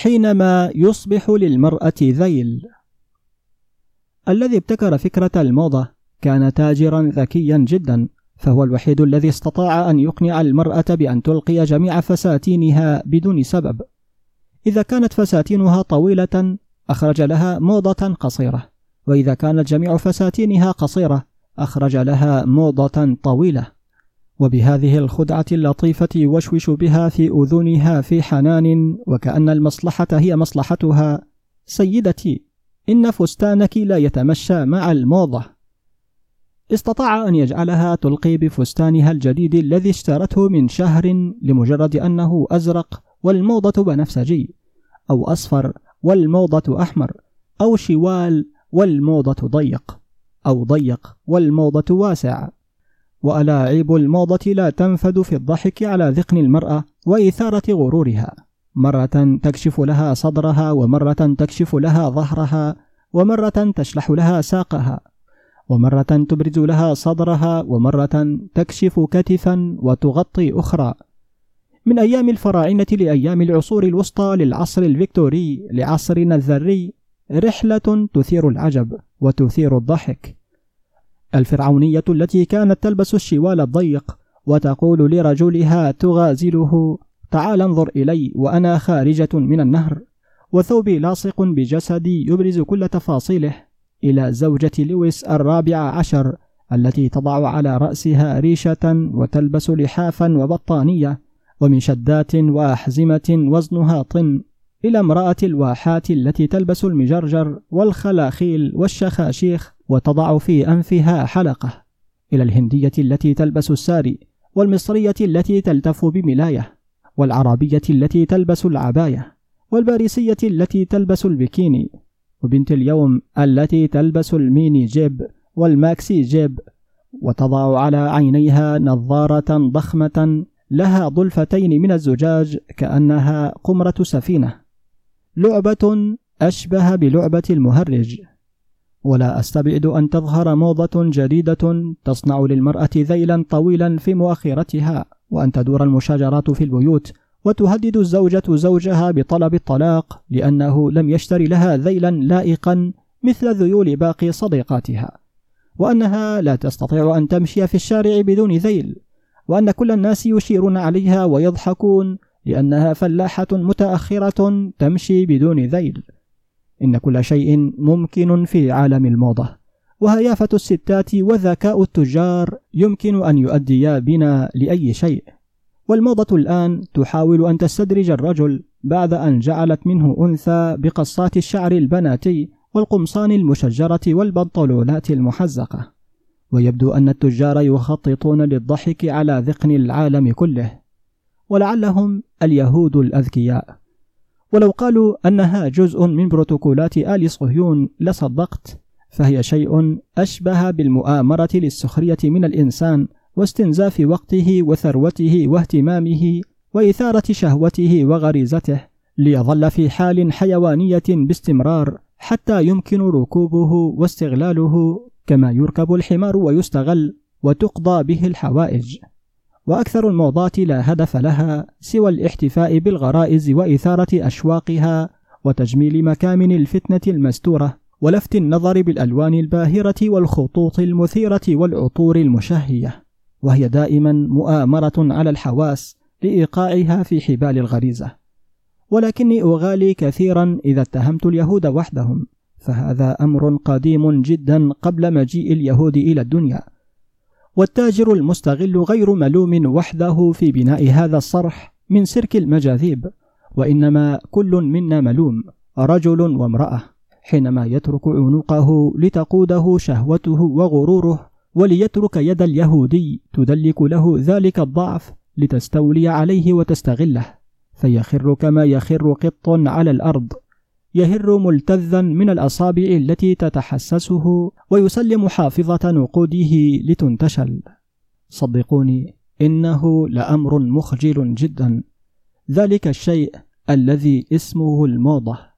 حينما يصبح للمرأة ذيل. الذي ابتكر فكرة الموضة كان تاجرا ذكيا جدا فهو الوحيد الذي استطاع أن يقنع المرأة بأن تلقي جميع فساتينها بدون سبب. إذا كانت فساتينها طويلة أخرج لها موضة قصيرة وإذا كانت جميع فساتينها قصيرة أخرج لها موضة طويلة. وبهذه الخدعة اللطيفة يوشوش بها في أذنها في حنان وكأن المصلحة هي مصلحتها. سيدتي إن فستانك لا يتمشى مع الموضة. استطاع أن يجعلها تلقي بفستانها الجديد الذي اشترته من شهر لمجرد أنه أزرق والموضة بنفسجي أو أصفر والموضة أحمر أو شوال والموضة ضيق أو ضيق والموضة واسع. وألاعيب الموضة لا تنفد في الضحك على ذقن المرأة وإثارة غرورها. مرة تكشف لها صدرها ومرة تكشف لها ظهرها ومرة تشلح لها ساقها. ومرة تبرز لها صدرها ومرة تكشف كتفا وتغطي أخرى. من أيام الفراعنة لأيام العصور الوسطى للعصر الفيكتوري لعصرنا الذري رحلة تثير العجب وتثير الضحك. الفرعونية التي كانت تلبس الشوال الضيق وتقول لرجلها تغازله تعال انظر إلي وأنا خارجة من النهر وثوبي لاصق بجسدي يبرز كل تفاصيله. إلى زوجة لويس الرابع عشر التي تضع على رأسها ريشة وتلبس لحافا وبطانية ومن شدات وأحزمة وزنها طن إلى امرأة الواحات التي تلبس المجرجر والخلاخيل والشخاشيخ. وتضع في أنفها حلقة إلى الهندية التي تلبس الساري والمصرية التي تلتف بملاية والعربية التي تلبس العباية والباريسية التي تلبس البكيني وبنت اليوم التي تلبس ال mini jupe وال maxi jupe وتضع على عينيها نظارة ضخمة لها ضلفتين من الزجاج كأنها قمرة سفينة لعبة أشبه بلعبة المهرج ولا أستبعد أن تظهر موضة جديدة تصنع للمرأة ذيلا طويلا في مؤخرتها وأن تدور المشاجرات في البيوت وتهدد الزوجة زوجها بطلب الطلاق لأنه لم يشتري لها ذيلا لائقا مثل ذيول باقي صديقاتها. وأنها لا تستطيع أن تمشي في الشارع بدون ذيل وأن كل الناس يشيرون عليها ويضحكون لأنها فلاحة متأخرة تمشي بدون ذيل. إن كل شيء ممكن في عالم الموضة. وهيافة الستات وذكاء التجار يمكن أن يؤديا بنا لأي شيء. والموضة الآن تحاول أن تستدرج الرجل بعد أن جعلت منه أنثى بقصات الشعر البناتي والقمصان المشجرة والبنطلونات المحزقة. ويبدو أن التجار يخططون للضحك على ذقن العالم كله. ولعلهم اليهود الأذكياء. ولو قالوا أنها جزء من بروتوكولات آل صهيون لصدقت فهي شيء أشبه بالمؤامرة للسخرية من الإنسان واستنزاف وقته وثروته واهتمامه وإثارة شهوته وغريزته ليظل في حال حيوانية باستمرار حتى يمكن ركوبه واستغلاله كما يركب الحمار ويستغل وتقضى به الحوائج. وأكثر الموضات لا هدف لها سوى الاحتفاء بالغرائز وإثارة أشواقها وتجميل مكامن الفتنة المستورة ولفت النظر بالألوان الباهرة والخطوط المثيرة والعطور المشهية. وهي دائما مؤامرة على الحواس لإيقاعها في حبال الغريزة. ولكني أغالي كثيرا إذا اتهمت اليهود وحدهم فهذا أمر قديم جدا قبل مجيء اليهود إلى الدنيا. والتاجر المستغل غير ملوم وحده في بناء هذا الصرح من سرك المجاذيب وإنما كل منا ملوم رجل وامرأة حينما يترك عنقه لتقوده شهوته وغروره وليترك يد اليهودي تدلك له ذلك الضعف لتستولي عليه وتستغله فيخر كما يخر قط على الأرض. يهر ملتذا من الأصابع التي تتحسسه ويسلم حافظة نقوده لتنتشل. صدقوني إنه لأمر مخجل جدا. ذلك الشيء الذي اسمه الموضة.